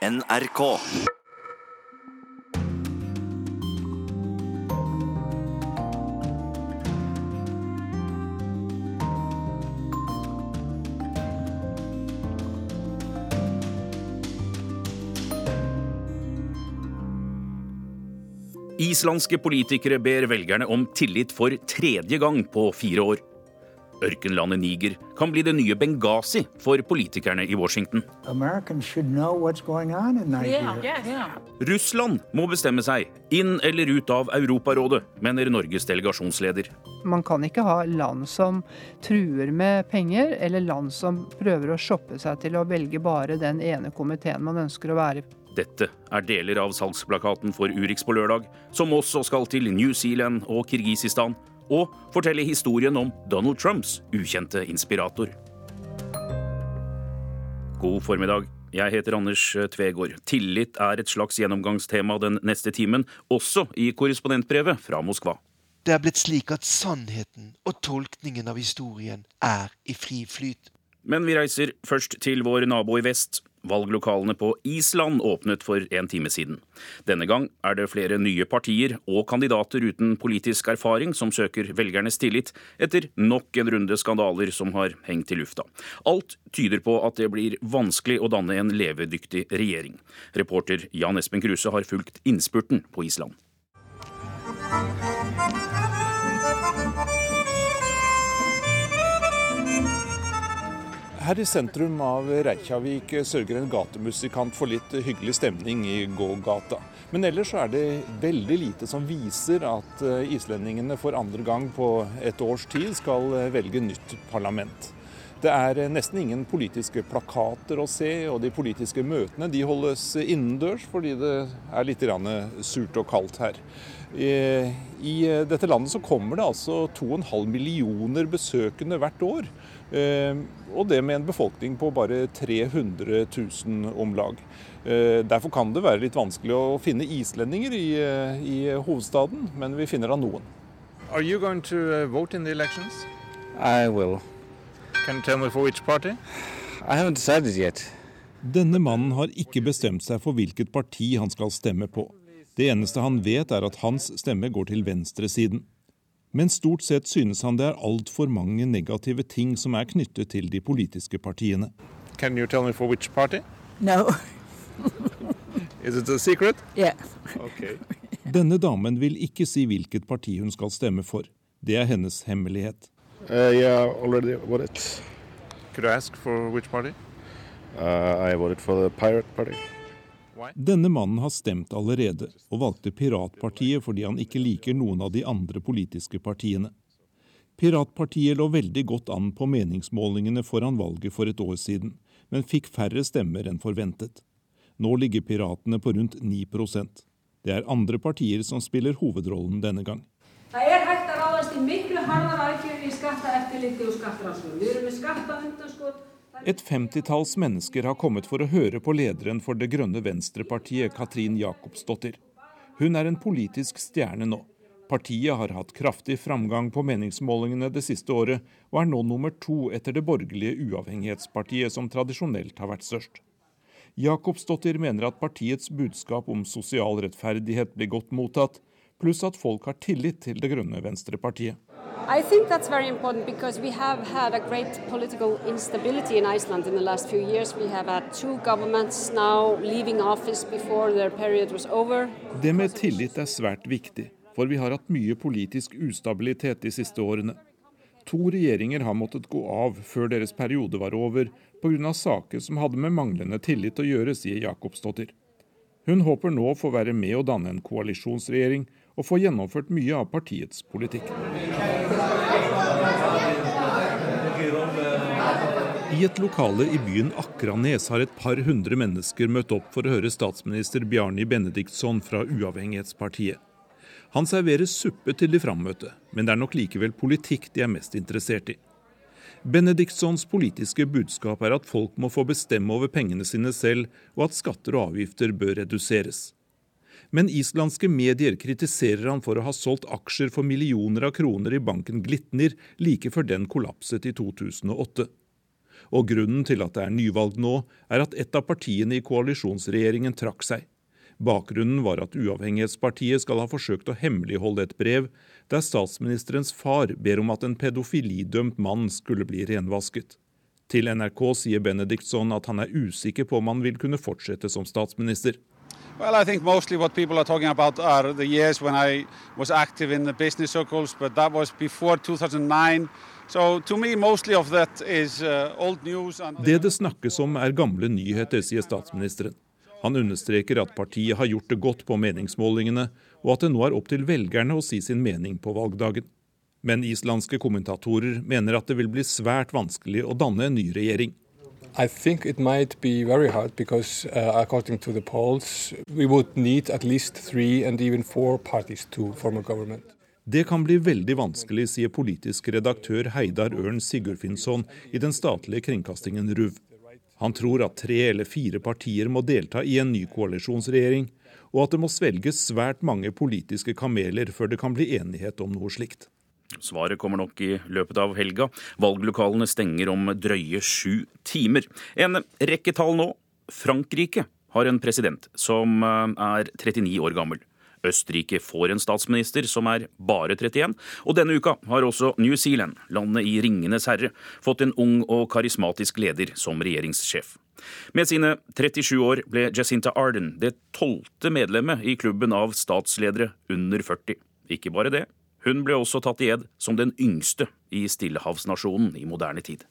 NRK. Islandske politikere ber velgerne om tillit for tredje gang på fire år. Ørkenlandet Niger kan bli det nye Benghazi for politikerne i Washington. Russland må bestemme seg, inn eller ut av Europarådet, mener Norges delegasjonsleder. Man kan ikke ha land som truer med penger, eller land som prøver å shoppe seg til å velge bare den ene komiteen man ønsker å være i. Dette er deler av salgsplakaten for Urix på lørdag, som også skal til New Zealand og Kirgisistan, og fortelle historien om Donald Trumps ukjente inspirator. God formiddag. Jeg heter Anders Tvegård. Tillit er et slags gjennomgangstema den neste timen, også i korrespondentbrevet fra Moskva. Det er blitt slik at sannheten og tolkningen av historien er i fri flyt. Men vi reiser først til vår nabo i vest. Valglokalene på Island åpnet for en time siden. Denne gang er det flere nye partier og kandidater uten politisk erfaring som søker velgernes tillit, etter nok en runde skandaler som har hengt i lufta. Alt tyder på at det blir vanskelig å danne en levedyktig regjering. Reporter Jan Espen Kruse har fulgt innspurten på Island. Her i sentrum av Reykjavik sørger en gatemusikant for litt hyggelig stemning i gågata. Men ellers er det veldig lite som viser at eh, islendingene for andre gang på et års tid skal eh, velge nytt parlament. Det er eh, nesten ingen politiske plakater å se, og de politiske møtene de holdes innendørs fordi det er litt surt og kaldt her. I dette landet så kommer det altså 2,5 millioner besøkende hvert år. Og det med en befolkning på bare 300 000 om lag. Derfor kan det være litt vanskelig å finne islendinger i, i hovedstaden, men vi finner da noen. Are you going to uh, vote in the elections? I will. Can you tell me for which party? I haven't decided yet. Denne mannen har ikke bestemt seg for hvilket parti han skal stemme på. Det eneste han vet, er at hans stemme går til venstresiden. Men stort sett synes han det er altfor mange negative ting som er knyttet til de politiske partiene. Kan du fortelle meg for hvilket parti? No. Is it a secret? Yeah. Okay. Denne damen vil ikke si hvilket parti hun skal stemme for. Det er hennes hemmelighet. Uh, yeah, already voted. Could I ask for which party? Uh, I voted for the Pirate Party. Denne mannen har stemt allerede, og valgte Piratpartiet fordi han ikke liker noen av de andre politiske partiene. Piratpartiet lå veldig godt an på meningsmålingene foran valget for et år siden, men fikk færre stemmer enn forventet. Nå ligger Piratene på rundt 9% Det er andre partier som spiller hovedrollen denne gang. Det er hægt að i í miklu harðar aðgjörn og skattrannsókn. Vi með skattaundanskot. Et femtitalls mennesker har kommet for å høre på lederen for Det grønne venstrepartiet, Katrin Jacobsdottir. Hun er en politisk stjerne nå. Partiet har hatt kraftig framgang på meningsmålingene det siste året, og er nå nummer to etter det borgerlige uavhengighetspartiet, som tradisjonelt har vært størst. Jacobsdottir mener at partiets budskap om sosial rettferdighet blir godt mottatt, pluss at folk har tillit til Det grønne venstrepartiet. I think that's very important because we have had a great political instability in Iceland in the last few years. We have had two governments now leaving office before their period was over. Det med tillit er svært viktig, for vi har hatt mye politisk ustabilitet de siste årene. To regjeringer har måttet gå av før deres periode var over, pga. saker som hadde med manglende tillit å gjøre, sier Jacobsdottir. Hun håper nå å få være med å danne en koalisjonsregjering og få gjennomført mye av partiets politikk. I et lokale i byen Akranes har et par hundre mennesker møtt opp for å høre statsminister Bjarni Benediktsson fra Uavhengighetspartiet. Han serverer suppe til de frammøtte, men det er nok likevel politikk de er mest interessert i. Benediktssons politiske budskap er at folk må få bestemme over pengene sine selv, og at skatter og avgifter bør reduseres. Men islandske medier kritiserer han for å ha solgt aksjer for millioner av kroner i banken Glitnir like før den kollapset i 2008. Og grunnen til at det er nyvalg nå, er at et av partiene i koalisjonsregjeringen trakk seg. Bakgrunnen var at Uavhengighetspartiet skal ha forsøkt å hemmeligholde et brev der statsministerens far ber om at en pedofilidømt mann skulle bli renvasket. Til NRK sier Benediktsson at han er usikker på om han vil kunne fortsette som statsminister. Well, I think mostly what people are talking about are the years when I was active in the business circles, but that was before 2009. So to me, mostly of that is uh, old news. And... Det det snakkes om er gamle nyheter, sier statsministeren. Han understreker at partiet har gjort det godt på meningsmålingene, og at det nå er opp til velgerne å si sin mening på valgdagen. Men islandske kommentatorer mener at det vil bli svært vanskelig å danne en ny regjering. I think it might be very hard because, uh, according to the polls, we would need at least three and even four parties to form a government. Det kan bli veldig vanskelig, sier politisk redaktør Heidar Ørn Sigurfinsson i den statlige kringkastingen RUV. Han tror at tre eller fire partier må delta i en ny koalisjonsregjering, og at det må svelges svært mange politiske kameler før det kan bli enighet om noe slikt. Svaret kommer nok i løpet av helga. Valglokalene stenger om drøye sju timer. En rekke tall nå. Frankrike har en president som eh, er 39 år gammel. Østerrike får en statsminister som er bare 31. Og denne uka har også New Zealand, landet i Ringenes herre, fått en ung og karismatisk leder som regjeringssjef. Med sine 37 år ble Jacinta Arden det tolvte medlemmet i klubben av statsledere under 40. Ikke bare det, hun ble også tatt i ed som den yngste i stillehavsnasjonen i moderne tid.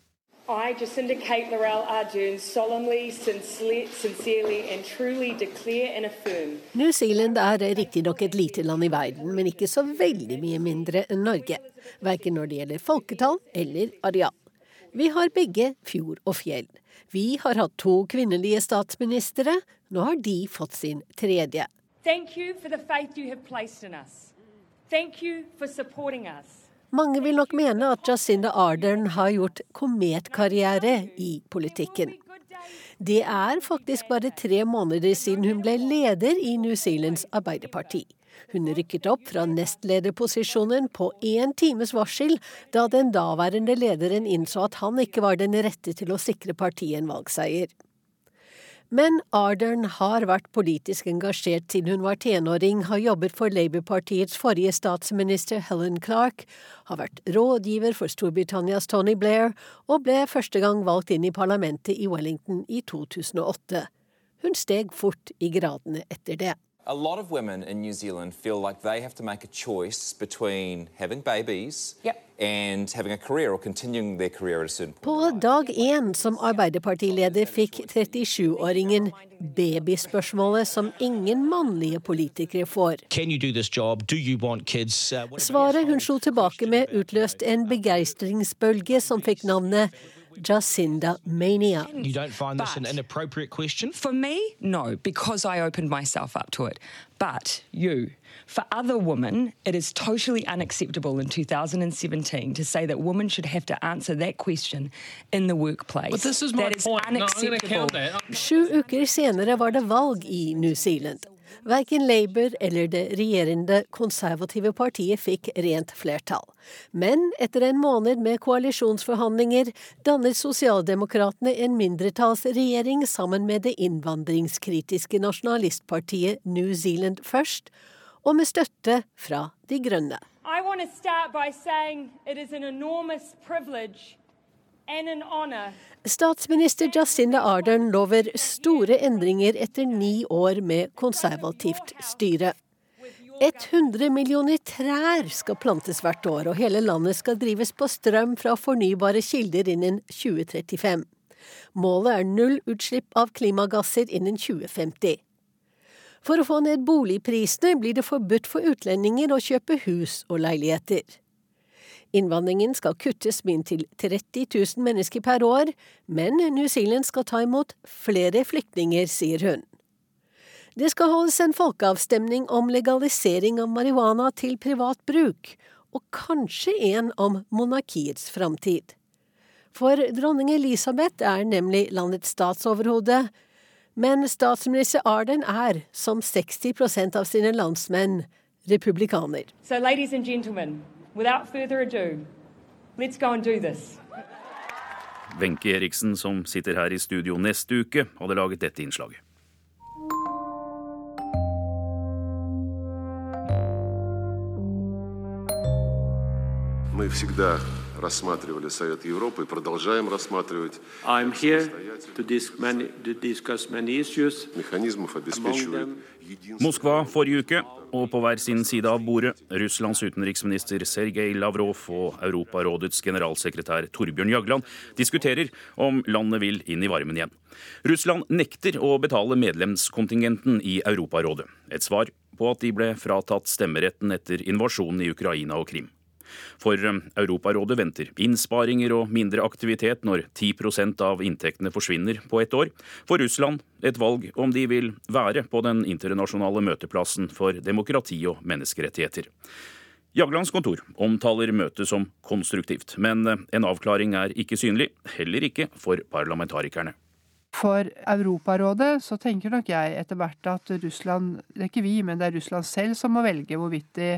I, Jacinda Kate Laurel Arjun, solemnly, sincerely and truly declare and affirm New Zealand er riktignok et lite land i verden, men ikke så veldig mye mindre enn Norge. Verken når det gjelder folketall eller areal. Vi har begge fjord og fjell. Vi har hatt to kvinnelige statsministre. Nå har de fått sin tredje. Thank you for the faith you have placed in us. Mange vil nok mene at Jacinda Ardern har gjort kometkarriere i politikken. Det er faktisk bare tre måneder siden hun ble leder i New Zealands Arbeiderparti. Hun rykket opp fra nestlederposisjonen på én times varsel, da den daværende lederen innså at han ikke var den rette til å sikre partiet en valgseier. Men Ardern har vært politisk engasjert siden hun var tenåring, har jobbet for Labour-partiets forrige statsminister Helen Clark, har vært rådgiver for Storbritannias Tony Blair og ble første gang valgt inn i parlamentet i Wellington i 2008. Hun steg fort i gradene etter det. A lot of women in New Zealand feel like they have to make a choice between having babies yep. and having a career or continuing their career at a certain point. På dag én som Arbeiderpartileder fikk 37-åringen babyspørsmålet som ingen mannlige politikere får. Svaret hun slo tilbake med, utløst en begeistringsbølge som fikk navnet Jacinda Mania. You don't find this but, an inappropriate question? For me, no, because I opened myself up to it. But you, for other women, it is totally unacceptable in 2017 to say that women should have to answer that question in the workplace. But this is my that point. unacceptable. No, Sju uker senere var det valg i New Zealand. Verken Labour eller det regjerende konservative partiet fikk rent flertall. Men etter en måned med koalisjonsforhandlinger dannet sosialdemokratene en mindretallsregjering sammen med det innvandringskritiske nasjonalistpartiet New Zealand Først, og med støtte fra De grønne. I want to start by saying it is an enormous privilege Statsminister Jacinda Ardern lover store endringer etter ni år med konservativt styre. 100 millioner trær skal plantes hvert år, og hele landet skal drives på strøm fra fornybare kilder innen 2035. Målet er null utslipp av klimagasser innen 2050. For å få ned boligprisene blir det forbudt for utlendinger å kjøpe hus og leiligheter. Innvandringen skal kuttes med inntil 30 000 mennesker per år, men New Zealand skal ta imot flere flyktninger, sier hun. Det skal holdes en folkeavstemning om legalisering av marihuana til privat bruk, og kanskje en om monarkiets framtid. For dronning Elisabeth er nemlig landets statsoverhode, men statsminister Arden er, som 60% av sine landsmenn, republikaner. So, without further ado, let's go and do this. Wenche Eriksen, som sitter her i studio neste uke, hadde laget dette innslaget. Мы всегда рассматривали Совет Европы и продолжаем рассматривать I'm here to, dis many, to discuss many issues. механизмов, обеспечивают Moskva forrige uke, og på hver sin side av bordet Russlands utenriksminister Sergej Lavrov og Europarådets generalsekretær Torbjørn Jagland diskuterer om landet vil inn i varmen igjen. Russland nekter å betale medlemskontingenten i Europarådet. Et svar på at de ble fratatt stemmeretten etter invasjonen i Ukraina og Krim. For um, Europarådet venter innsparinger og mindre aktivitet når 10% av inntektene forsvinner på ett år. For Russland et valg om de vil være på den internasjonale møteplassen for demokrati og menneskerettigheter. Jaglands kontor omtaler møtet som konstruktivt, men uh, en avklaring er ikke synlig, heller ikke for parlamentarikerne. For Europarådet så tenker nok jeg etter hvert at Russland, det er ikke vi, men det er Russland selv som må velge hvorvidt de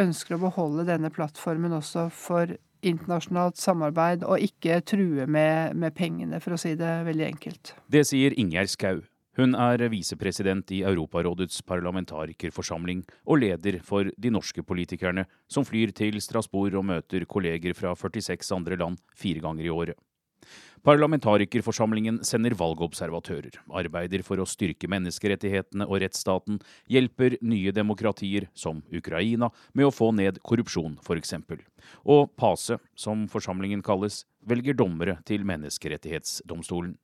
ønsker å beholde denne plattformen også for internasjonalt samarbeid, og ikke true med, med pengene, for å si det veldig enkelt. Det sier Ingjerd Skau. Hun er visepresident i Europarådets parlamentarikerforsamling og leder for de norske politikerne som flyr til Strasbourg og møter kolleger fra 46 andre land fire ganger i året. Parlamentarikerforsamlingen sender valgobservatører, arbeider for å styrke menneskerettighetene og rettsstaten, hjelper nye demokratier, som Ukraina, med å få ned korrupsjon, f.eks. Og PASE, som forsamlingen kalles, velger dommere til Menneskerettighetsdomstolen.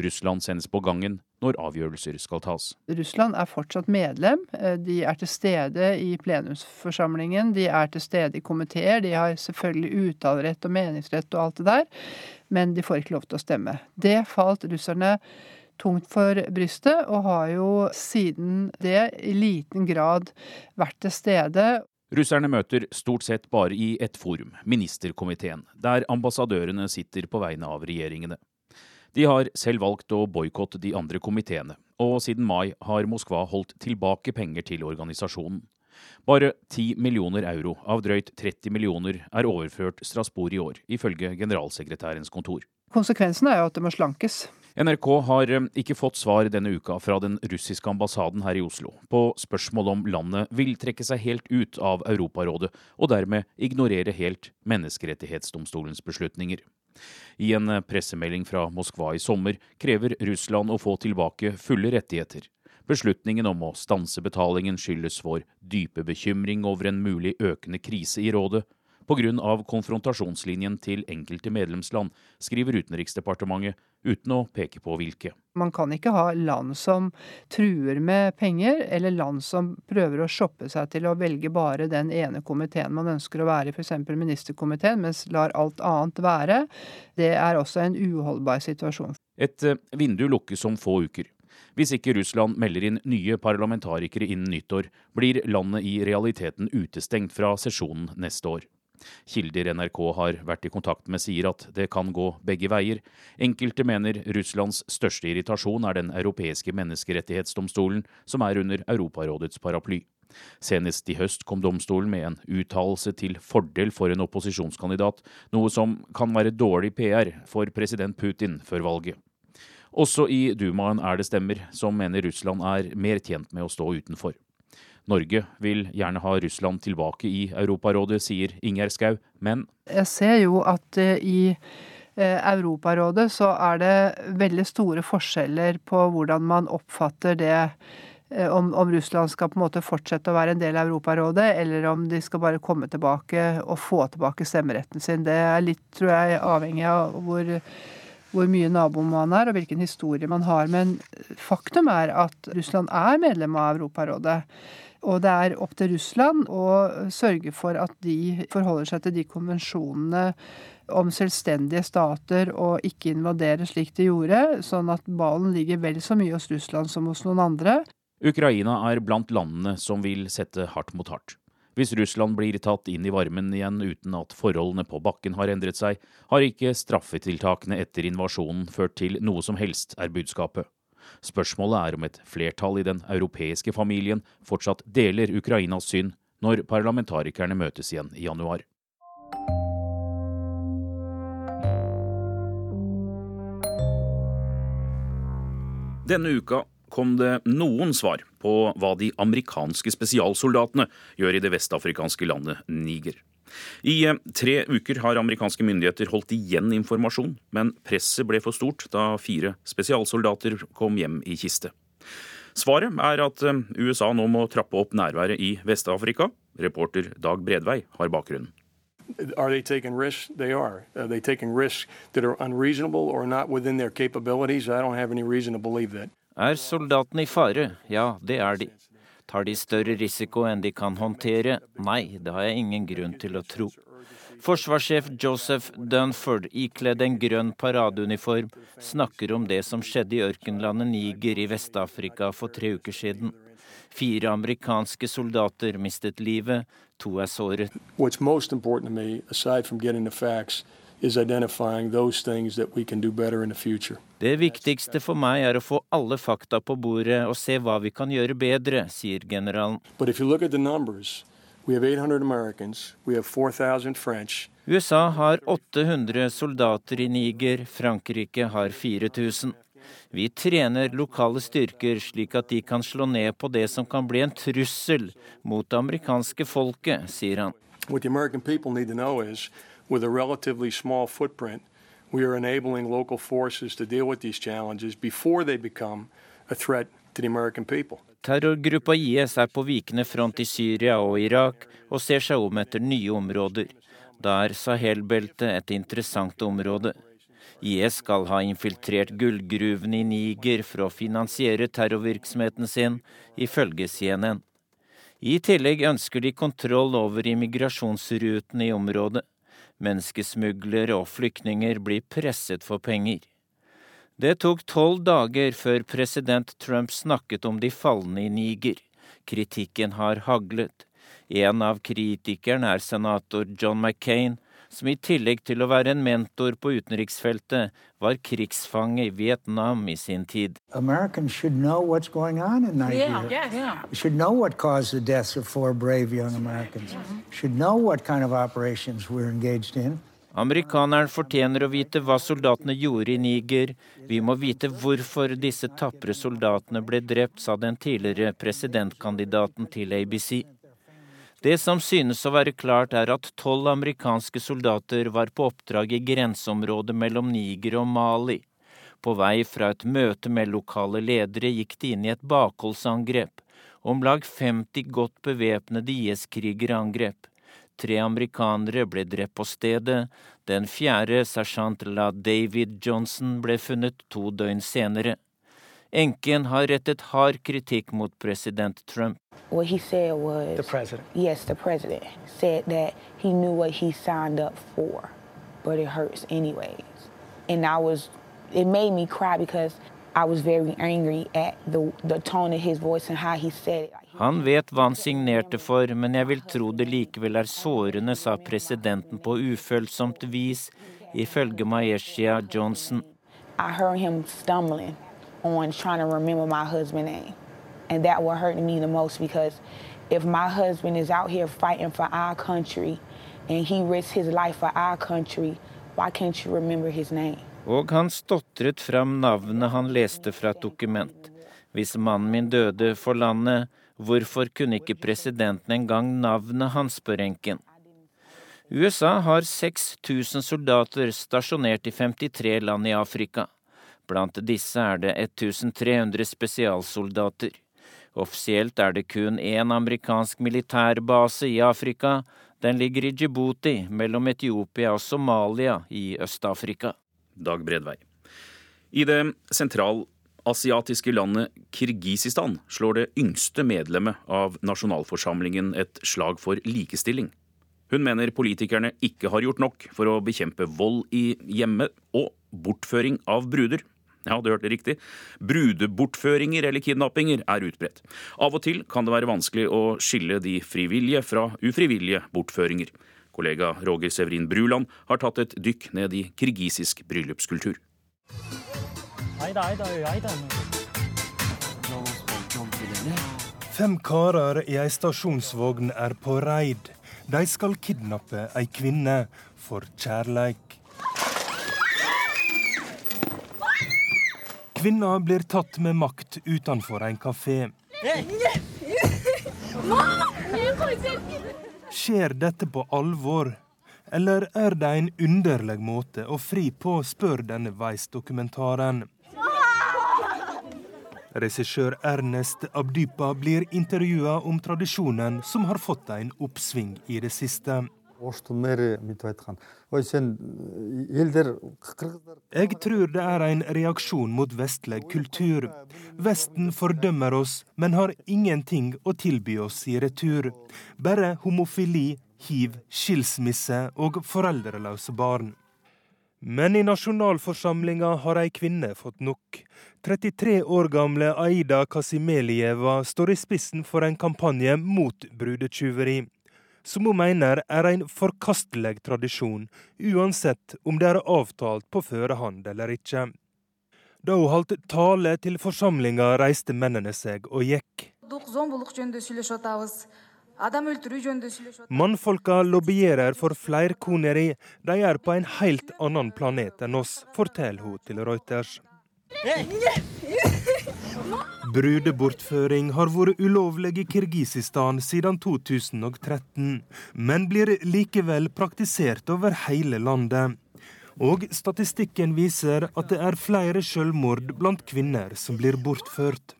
Russland sendes på gangen når avgjørelser skal tas. Russland er fortsatt medlem. De er til stede i plenumsforsamlingen, de er til stede i komiteer. De har selvfølgelig uttalerett og meningsrett og alt det der, men de får ikke lov til å stemme. Det falt russerne tungt for brystet, og har jo siden det i liten grad vært til stede. Russerne møter stort sett bare i ett forum, ministerkomiteen, der ambassadørene sitter på vegne av regjeringene. De har selv valgt å boikotte de andre komiteene, og siden mai har Moskva holdt tilbake penger til organisasjonen. Bare 10 millioner euro av drøyt 30 millioner er overført Strasbourg i år, ifølge generalsekretærens kontor. Konsekvensen er jo at det må slankes. NRK har eh, ikke fått svar denne uka fra den russiske ambassaden her i Oslo på spørsmål om landet vil trekke seg helt ut av Europarådet og dermed ignorere helt Menneskerettighetsdomstolens beslutninger. I en pressemelding fra Moskva i sommer krever Russland å få tilbake fulle rettigheter. Beslutningen om å stanse betalingen skyldes vår dype bekymring over en mulig økende krise i rådet, pga. konfrontasjonslinjen til enkelte medlemsland, skriver Utenriksdepartementet, uten å peke på hvilke. Man kan ikke ha land som truer med penger, eller land som prøver å shoppe seg til å velge bare den ene komiteen man ønsker å være i, f.eks. ministerkomiteen, mens lar alt annet være. Det er også en uholdbar situasjon. Et eh, vindu lukkes om få uker. Hvis ikke Russland melder inn nye parlamentarikere innen nyttår, blir landet i realiteten utestengt fra sesjonen neste år. Kilder NRK har vært i kontakt med sier at det kan gå begge veier. Enkelte mener Russlands største irritasjon er den europeiske menneskerettighetsdomstolen, som er under Europarådets paraply. Senest i høst kom domstolen med en uttalelse til fordel for en opposisjonskandidat, noe som kan være dårlig PR for president Putin før valget. Også i Dumaen er det stemmer som mener Russland er mer tjent med å stå utenfor. Norge vil gjerne ha Russland tilbake i Europarådet, sier Ingjerd Schou, men Jeg ser jo at eh, i eh, Europarådet så er det veldig store forskjeller på hvordan man oppfatter det eh, om, om, Russland skal på en måte fortsette å være en del av Europarådet, eller om de skal bare komme tilbake og få tilbake stemmeretten sin. Det er litt, tror jeg, avhengig av hvor hvor mye nabo man er, og hvilken historie man har. Men faktum er at Russland er medlem av Europarådet. Og det er opp til Russland å sørge for at de forholder seg til de konvensjonene om selvstendige stater og ikke invadere slik de gjorde, sånn at ballen ligger vel så mye hos Russland som hos noen andre. Ukraina er blant landene som vil sette hardt mot hardt. Hvis Russland blir tatt inn i varmen igjen uten at forholdene på bakken har endret seg, har ikke straffetiltakene etter invasjonen ført til noe som helst, er budskapet. Spørsmålet er om et flertall i den europeiske familien fortsatt deler Ukrainas syn når parlamentarikerne møtes igjen i januar. Denne uka kom det noen svar på hva de amerikanske spesialsoldatene gjør i det vestafrikanske landet Niger. I eh, tre uker har amerikanske myndigheter holdt igjen informasjon, men presset ble for stort da fire spesialsoldater kom hjem i kiste. Svaret er at eh, USA nå må trappe opp nærværet i Vest-Afrika. Reporter Dag Bredvei har bakgrunnen. Are they taking risks? They are. Are they taking risks that are unreasonable or not within their capabilities? I don't have any reason to believe that. Er soldatene i fare? Ja, det er de. Tar de større risiko enn de kan håndtere? Nei, det har jeg ingen grunn til å tro. Forsvarssjef Joseph Dunford, ikledd en grønn paradeuniform, snakker om det som skjedde i ørkenlandet Niger i Vest-Afrika for tre uker siden. Fire amerikanske soldater mistet livet, to er såret. Det viktigste for meg er å få alle fakta på bordet og se hva vi kan gjøre bedre, sier generalen. But if you look at the numbers, we have 800 Americans, we have 4,000 French. USA har 800 soldater i Niger, Frankrike har 4000. Vi trener lokale styrker slik at de kan slå ned på det som kan bli en trussel mot det amerikanske folket, sier han. What the American people need to know is, with a relatively small footprint, we are enabling local forces to deal with these challenges before they become a threat to the American people. Terrorgruppa IS er på vikende front i Syria og Irak og ser seg om etter nye områder. Da er Sahel-beltet et interessant område. IS skal ha infiltrert gullgruvene i Niger for å finansiere terrorvirksomheten sin, ifølge CNN. I tillegg ønsker de kontroll over immigrasjonsrutene i området. Menneskesmuglere og flyktninger blir presset for penger. Det tok tolv dager før president Trump snakket om de falne i Niger. Kritikken har haglet. En av kritikerne er senator John McCain, som i tillegg til å være en mentor på utenriksfeltet, var krigsfange i Vietnam i sin tid. Americans should know what's going on in Nigeria. Yeah, yeah. Should know what caused the deaths of four brave young Americans. Should know what kind of operations we're engaged in. Amerikaneren fortjener å vite hva soldatene gjorde i Niger. Vi må vite hvorfor disse tapre soldatene ble drept, sa den tidligere presidentkandidaten til ABC. Det som synes å være klart, er at tolv amerikanske soldater var på oppdrag i grenseområdet mellom Niger og Mali. På vei fra et møte med lokale ledere gikk de inn i et bakholdsangrep. Om lag 50 godt bevæpnede IS-krigere angrep. Tre amerikanere ble drept på stedet. Den fjerde, sersjant La David Johnson, ble funnet to døgn senere. Enken har rettet hard kritikk mot president Trump. What he said was The president. Yes, the president said that he knew what he signed up for, but it hurts anyways. And I was, it made me cry because I was very angry at the, the tone of his voice and how he said it. Han vet hva han signerte for, men jeg vil tro det likevel er sårende, sa presidenten på ufølsomt vis, ifølge Maeshia Johnson. I heard him stumbling on trying to remember my husband's name. And that what hurt me the most because if my husband is out here fighting for our country and he risks his life for our country, why can't you remember his name? Og han stotret fram navnet han leste fra et dokument. Hvis mannen min døde for landet, hvorfor kunne ikke presidenten engang navnet hans, spør enken. USA har 6000 soldater stasjonert i 53 land i Afrika. Blant disse er det 1300 spesialsoldater. Offisielt er det kun én amerikansk militærbase i Afrika. Den ligger i Djibouti, mellom Etiopia og Somalia i Øst-Afrika. Dag Bredvei. I det sentralasiatiske landet Kirgisistan slår det yngste medlemmet av nasjonalforsamlingen et slag for likestilling. Hun mener politikerne ikke har gjort nok for å bekjempe vold i hjemmet og bortføring av bruder. Ja, du hørte riktig. Brudebortføringer eller kidnappinger er utbredt. Av og til kan det være vanskelig å skille de frivillige fra ufrivillige bortføringer. Kollega Roger Severin Bruland har tatt et dykk ned i kirgisisk bryllupskultur. Fem karer i ei stasjonsvogn er på reid. De skal kidnappe ei kvinne for kjærleik. Kvinna blir tatt med makt utenfor en kafé. Skjer dette på alvor? Eller er det en underlig måte å fri på, spør denne Weiss-dokumentaren. Regissør Ernest Abdypa blir intervjua om tradisjonen som har fått en oppsving i det siste. Jeg tror det er en reaksjon mot vestlig kultur. Vesten fordømmer oss, men har ingenting å tilby oss i retur. Bare homofili, hiv, skilsmisse og foreldreløse barn. Men i nasjonalforsamlinga har ei kvinne fått nok. 33 år gamle Aida Kasimelieva står i spissen for en kampanje mot brudetyveri som hun mener er en forkastelig tradisjon, uansett om det er avtalt på førehånd eller ikke. Da hun holdt tale til forsamlinga, reiste mennene seg og gikk. Mannfolka lobbyerer for flerkoneri. De er på en helt annen planet enn oss, forteller hun til Reuters. Brudebortføring har vært ulovlig i Kirgisistan siden 2013, men blir likevel praktisert over hele landet. Og statistikken viser at det er flere selvmord blant kvinner som blir bortført.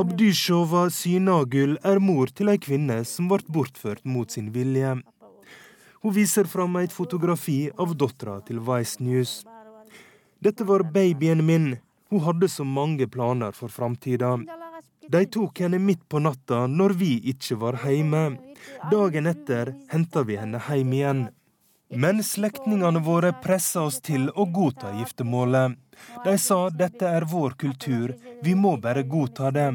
Abdushova Synagul er mor til ei kvinne som ble bortført mot sin vilje. Hun viser fram et fotografi av dattera til Vice News. Dette var babyen min. Hun hadde så mange planer for framtida. De tok henne midt på natta når vi ikke var hjemme. Dagen etter henta vi henne hjem igjen. Men slektningene våre pressa oss til å godta giftermålet. De sa dette er vår kultur, vi må bare godta det.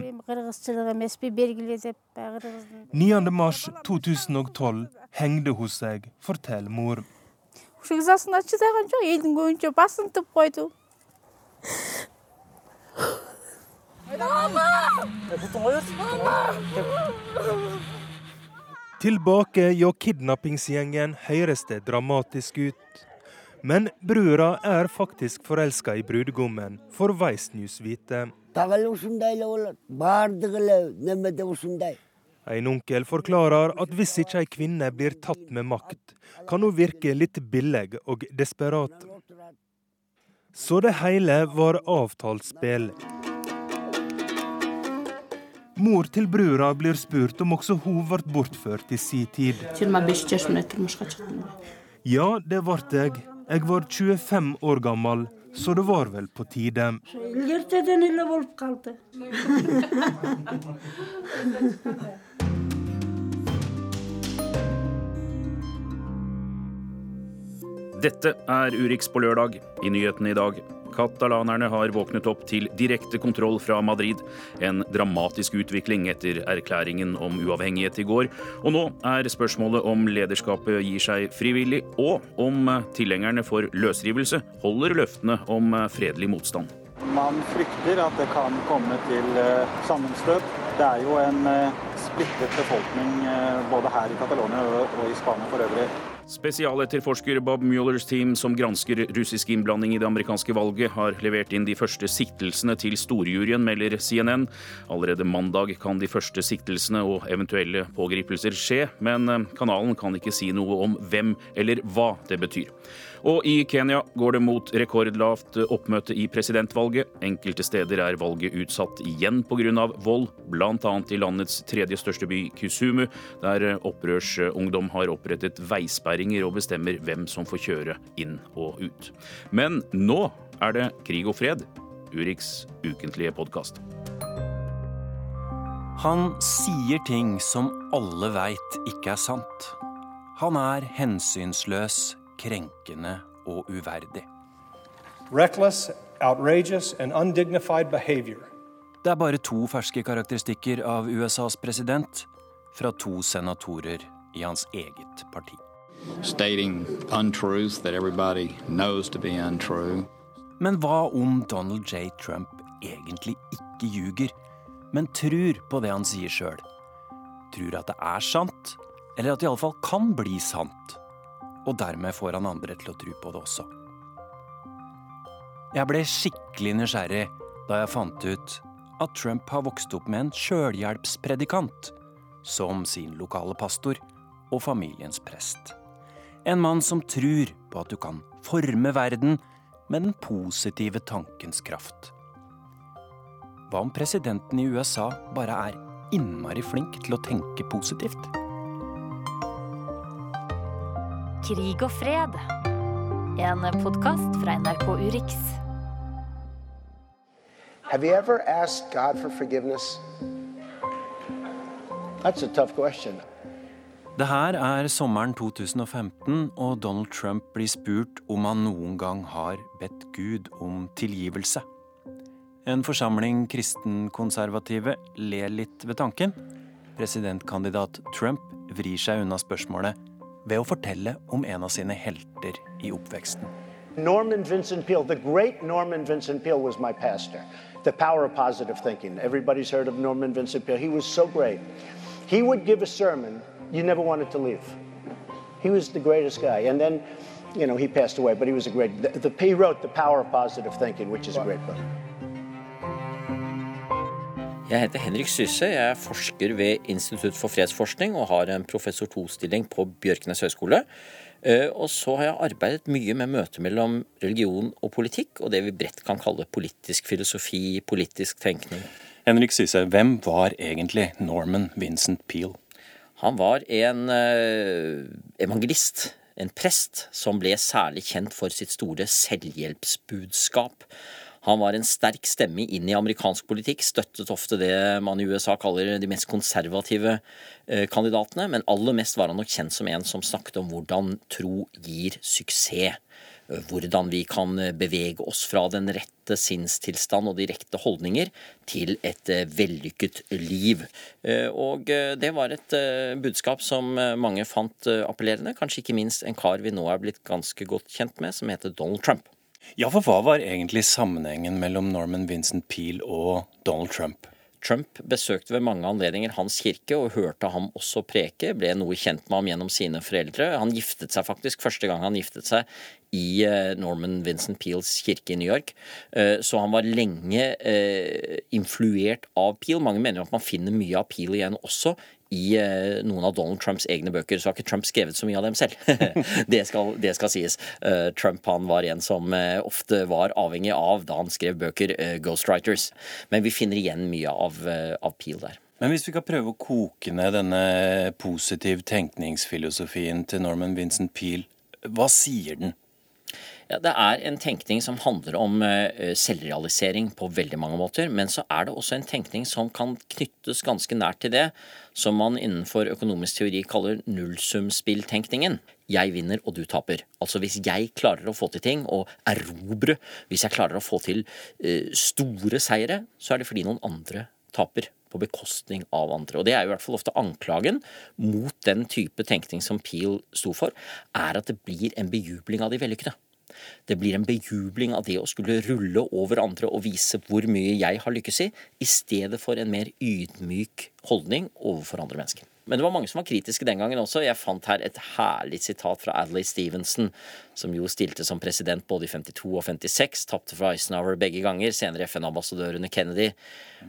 9. mars 2012 hengde hun seg, forteller mor. Шекзасын ачыдаган жок элдин көбүнчө басынтып койду Tilbake hjå kidnappingsgjengen høres det dramatisk ut. Men brura er faktisk forelska i brudgommen, får Vice News vite. En onkel forklarer at hvis ikke ei kvinne blir tatt med makt, kan hun virke litt billig og desperat. Så det hele var avtalt spill. Mor til brura blir spurt om også hun ble bortført i si tid. Ja, det ble jeg. Jeg var 25 år gammel så det var vel på tide. Dette er Urix på lørdag. I nyhetene i dag Katalanerne har våknet opp til direkte kontroll fra Madrid. En dramatisk utvikling etter erklæringen om uavhengighet i går. Og nå er spørsmålet om lederskapet gir seg frivillig, og om tilhengerne for løsrivelse holder løftene om fredelig motstand. Man frykter at det kan komme til eh, sammenstøt. Det er jo en eh, splittet befolkning eh, både her i Catalonia og i Spania for øvrig. Spesialetterforsker Bob Muellers team, som gransker russisk innblanding i det amerikanske valget, har levert inn de første siktelsene til storjuryen, melder CNN. Allerede mandag kan de første siktelsene og eventuelle pågripelser skje, men kanalen kan ikke si noe om hvem eller hva det betyr. Og i Kenya går det mot rekordlavt oppmøte i presidentvalget. Enkelte steder er valget utsatt igjen pga. vold, bl.a. i landets tredje største by, Kusumu, der opprørsungdom har opprettet veisperringer og bestemmer hvem som får kjøre inn og ut. Men nå er det krig og fred. Urix ukentlige podkast. Han sier ting som alle veit ikke er sant. Han er hensynsløs, krenkende og uverdig. Reckless, outrageous and undignified behavior. Det er bare to ferske karakteristikker av USAs president fra to senatorer i hans eget parti. Men hva om Donald J. Trump egentlig ikke ljuger, men tror på det han sier sjøl? Tror at det er sant, eller at det iallfall kan bli sant? Og dermed får han andre til å tro på det også. Jeg ble skikkelig nysgjerrig da jeg fant ut at Trump har vokst opp med en sjølhjelpspredikant som sin lokale pastor og familiens prest. En mann som tror på at du kan forme verden med den positive tankens kraft. Hva om presidenten i USA bare er innmari flink til å tenke positivt? Krig og fred. En podkast fra NRK Urix. Have you ever asked God for forgiveness? That's a tough question. Det her er sommeren 2015, og Donald Trump blir spurt om han noen gang har bedt Gud om tilgivelse. En forsamling kristenkonservative ler litt ved tanken. Presidentkandidat Trump vrir seg unna spørsmålet ved å fortelle om en av sine helter i oppveksten. Norman Vincent Peale, the great Norman Vincent Peale was my pastor. The power of positive thinking. Everybody's heard of Norman Vincent Peale. He was so great. He would give a sermon you never wanted to leave. He was the greatest guy. And then, you know, he passed away, but he was a great. The, the, he wrote The Power of Positive Thinking, which is a great book. Jeg heter Henrik Syse, jeg er forsker ved Institutt for fredsforskning og har en professor II-stilling på Bjørknes høgskole. Eh, og så har jeg arbeidet mye med møtet mellom religion og politikk, og det vi bredt kan kalle politisk filosofi, politisk tenkning. Henrik Syse, hvem var egentlig Norman Vincent Peel? Han var en eh, evangelist, en prest, som ble særlig kjent for sitt store selvhjelpsbudskap. Han var en sterk stemme inn i amerikansk politikk, støttet ofte det man i USA kaller de mest konservative eh, kandidatene, men aller mest var han nok kjent som en som snakket om hvordan tro gir suksess hvordan vi kan bevege oss fra den rette sinnstilstand og de rette holdninger til et eh, vellykket liv. Eh, og eh, det var et budskap som mange fant appellerende, kanskje ikke minst en kar vi nå er blitt ganske godt kjent med, som heter Donald Trump. Ja, for hva var egentlig sammenhengen mellom Norman Vincent Peel og Donald Trump? Trump besøkte ved mange anledninger hans kirke og hørte ham også preke, ble noe kjent med ham gjennom sine foreldre. Han giftet seg faktisk første gang han giftet seg i eh, Norman Vincent Peels kirke i New York. Eh, så han var lenge eh, influert av Peel. Mange mener at man finner mye av Peel igjen også i eh, noen av Donald Trumps egne bøker. Så har ikke Trump skrevet så mye av dem selv. det, skal, det, skal, sies. Eh, Trump han var en som eh, ofte var avhengig av, da han skrev bøker, ghostwriters. Men vi finner igjen mye av, av Peel der. Men hvis vi kan prøve å koke ned denne positiv tenkningsfilosofien til Norman Vincent Peel, hva sier den? Ja, Det er en tenkning som handler om uh, selvrealisering på veldig mange måter. Men så er det også en tenkning som kan knyttes ganske nært til det som man innenfor økonomisk teori kaller nullsumspilltenkningen. Jeg vinner, og du taper. Altså hvis jeg klarer å få til ting og erobre, hvis jeg klarer å få til uh, store seire, så er det fordi noen andre taper på bekostning av andre. Og Det er jo i hvert fall ofte anklagen mot den type tenkning som Peel sto for, er at det blir en bejubling av de vellykkede. Det blir en bejubling av det å skulle rulle over andre og vise hvor mye jeg har lykkes i, i stedet for en mer ydmyk holdning overfor andre mennesker. Men det var mange som var kritiske den gangen også. Jeg fant her et herlig sitat fra Adlai Stevenson, som jo stilte som president både i 52 og 56, tapte for Eisenhower begge ganger, senere FN-ambassadør under Kennedy.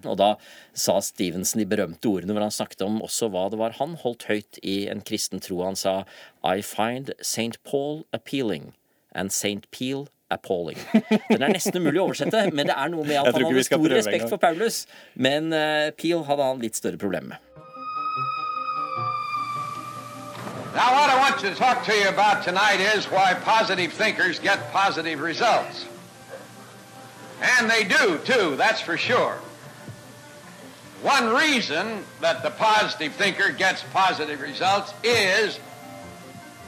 Og da sa Stevenson de berømte ordene hvor han snakket om også hva det var han holdt høyt i en kristen tro. Han sa I find St. Paul appealing and St. Peel appalling. Den er nesten umulig å oversette, men det er noe med at han hadde stor respekt for Paulus. Men uh, Peel hadde han litt større problemer med. Now, what I want to talk to you about tonight is why positive thinkers get positive results. And they do, too, that's for sure. One reason that the positive thinker gets positive results is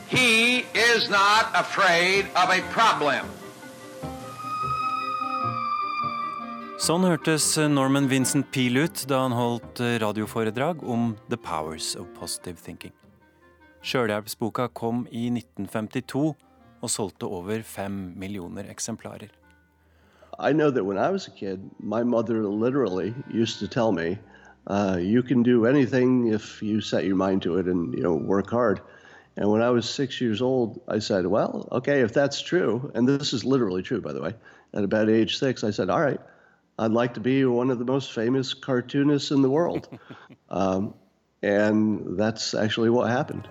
He is not afraid of a problem. Sånn hørtes Norman Vincent Peel ut da han holdt radioforedrag om The Powers of Positive Thinking. Sjølhjelpsboka kom i 1952 og solgte over fem millioner eksemplarer. I know that when I was a kid, my mother literally used to tell me, uh, "You can do anything if you set your mind to it and you know work hard." And when I was six years old, I said, well, okay, if that's true, and this is literally true, by the way, at about age six, I said, All right, I'd like to be one of the most famous cartoonists in the world. um, and that's actually what happened.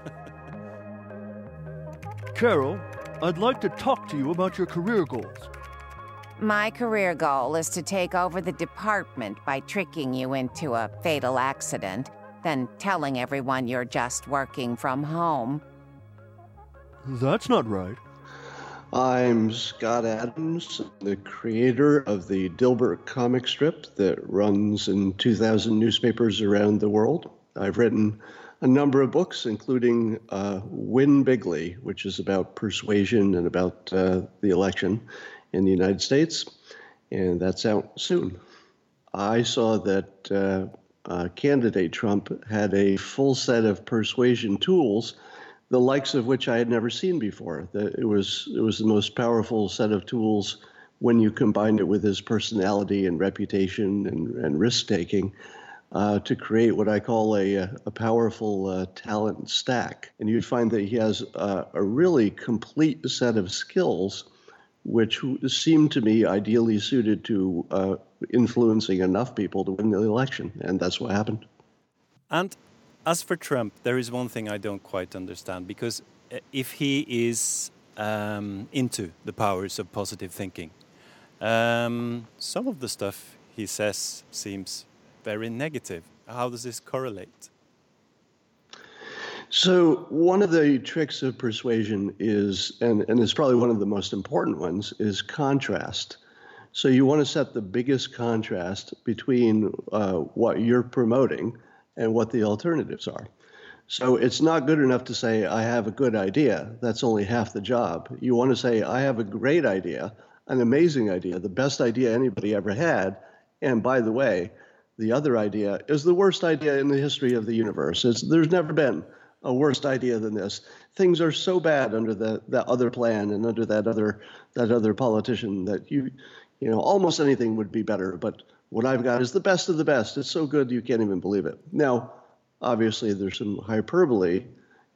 Carol, I'd like to talk to you about your career goals. My career goal is to take over the department by tricking you into a fatal accident, then telling everyone you're just working from home. That's not right. I'm Scott Adams, the creator of the Dilbert comic strip that runs in 2,000 newspapers around the world. I've written a number of books, including uh, Win Bigly, which is about persuasion and about uh, the election in the United States, and that's out soon. I saw that uh, uh candidate Trump had a full set of persuasion tools, the likes of which I had never seen before. It was it was the most powerful set of tools when you combined it with his personality and reputation and, and risk taking uh, to create what I call a, a powerful uh, talent stack. And you'd find that he has uh, a really complete set of skills, which seem to me ideally suited to uh, influencing enough people to win the election. And that's what happened. And as for Trump, there is one thing I don't quite understand because uh, if he is um, into the powers of positive thinking, um, some of the stuff he says seems very negative. How does this correlate? So, one of the tricks of persuasion is, and, and it's probably one of the most important ones, is contrast. So, you want to set the biggest contrast between uh, what you're promoting and what the alternatives are. So, it's not good enough to say, I have a good idea. That's only half the job. You want to say, I have a great idea, an amazing idea, the best idea anybody ever had. And by the way, the other idea is the worst idea in the history of the universe. It's, there's never been a worse idea than this. Things are so bad under the, that other plan and under that other that other politician that you you know almost anything would be better. But what I've got is the best of the best. It's so good you can't even believe it. Now, obviously, there's some hyperbole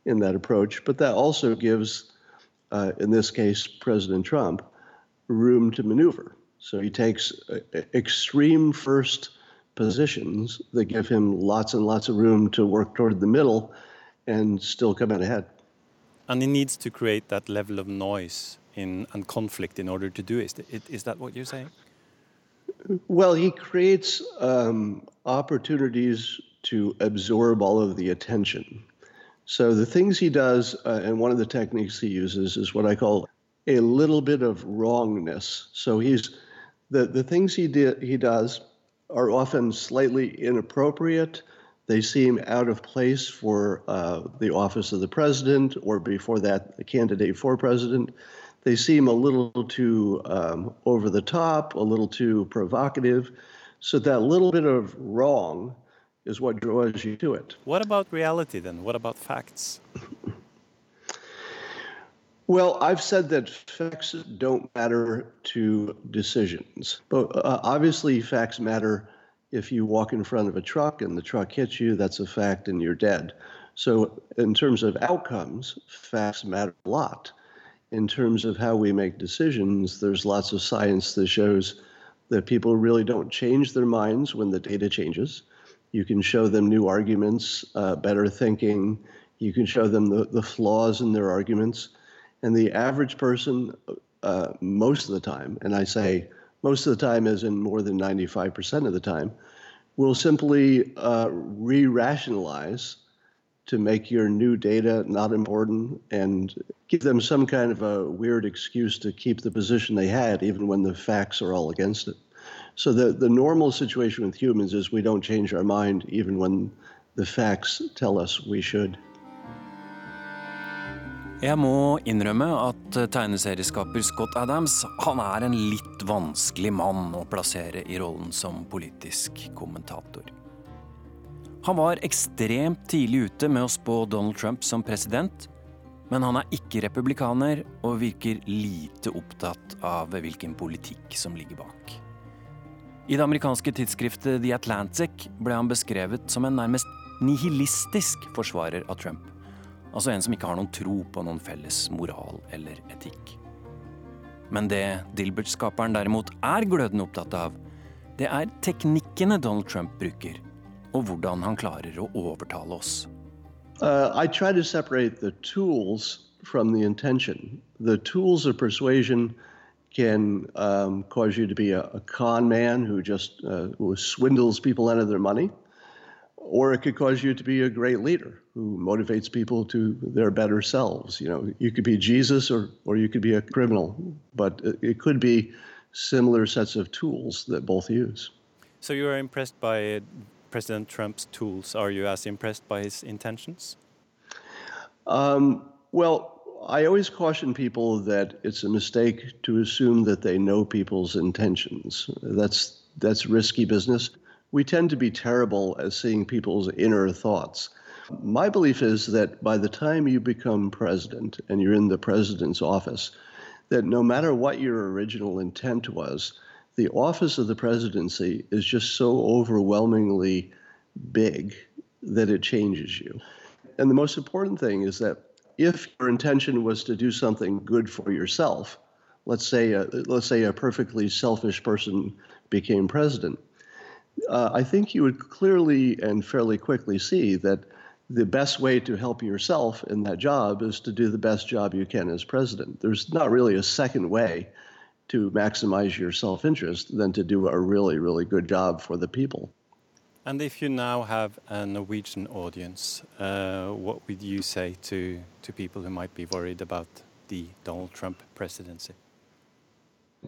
in that approach, but that also gives, uh, in this case, President Trump, room to maneuver. So he takes extreme first positions that give him lots and lots of room to work toward the middle and still come out ahead. And he needs to create that level of noise in, and conflict in order to do it. Is that what you're saying? Well, he creates um, opportunities to absorb all of the attention. So the things he does, uh, and one of the techniques he uses is what I call a little bit of wrongness. So he's the the things he did he does are often slightly inappropriate. They seem out of place for uh, the office of the president, or before that, the candidate for president. They seem a little too um, over the top, a little too provocative. So that little bit of wrong is what draws you to it. What about reality then? What about facts? Well, I've said that facts don't matter to decisions. But uh, obviously, facts matter if you walk in front of a truck and the truck hits you, that's a fact and you're dead. So, in terms of outcomes, facts matter a lot. In terms of how we make decisions, there's lots of science that shows that people really don't change their minds when the data changes. You can show them new arguments, uh, better thinking. You can show them the, the flaws in their arguments and the average person, uh, most of the time, and I say most of the time, as in more than 95% of the time, will simply uh, re rationalize to make your new data not important and give them some kind of a weird excuse to keep the position they had, even when the facts are all against it. So, the, the normal situation with humans is we don't change our mind even when the facts tell us we should. Jeg må innrømme at tegneserieskaper Scott Adams han er en litt vanskelig mann å plassere i rollen som politisk kommentator. Han var ekstremt tidlig ute med å spå Donald Trump som president, men han er ikke republikaner og virker lite opptatt av hvilken politikk som ligger bak. I det amerikanske tidsskriftet The Atlantic ble han beskrevet som en nærmest nihilistisk forsvarer av Trump. Altså en som ikke har noen tro på noen felles moral eller etikk. Men det Dilbert-skaperen derimot er glødende opptatt av, det er teknikkene Donald Trump bruker, og hvordan han klarer å overtale oss. Uh, I try to separate the tools from the intention. The tools of persuasion can um, cause you to be a, a con man who just uh, who swindles people out of their money, or it could cause you to be a great leader who motivates people to their better selves. You know, you could be Jesus or or you could be a criminal, but it, it could be similar sets of tools that both use. So you are impressed by uh, President Trump's tools. Are you as impressed by his intentions? Um, well, I always caution people that it's a mistake to assume that they know people's intentions. That's that's risky business. We tend to be terrible at seeing people's inner thoughts. My belief is that by the time you become president and you're in the president's office, that no matter what your original intent was, the office of the presidency is just so overwhelmingly big that it changes you. And the most important thing is that if your intention was to do something good for yourself, let's say a, let's say a perfectly selfish person became president, uh, I think you would clearly and fairly quickly see that the best way to help yourself in that job is to do the best job you can as president. There's not really a second way to maximize your self interest than to do a really, really good job for the people. And if you now have a Norwegian audience, uh, what would you say to, to people who might be worried about the Donald Trump presidency?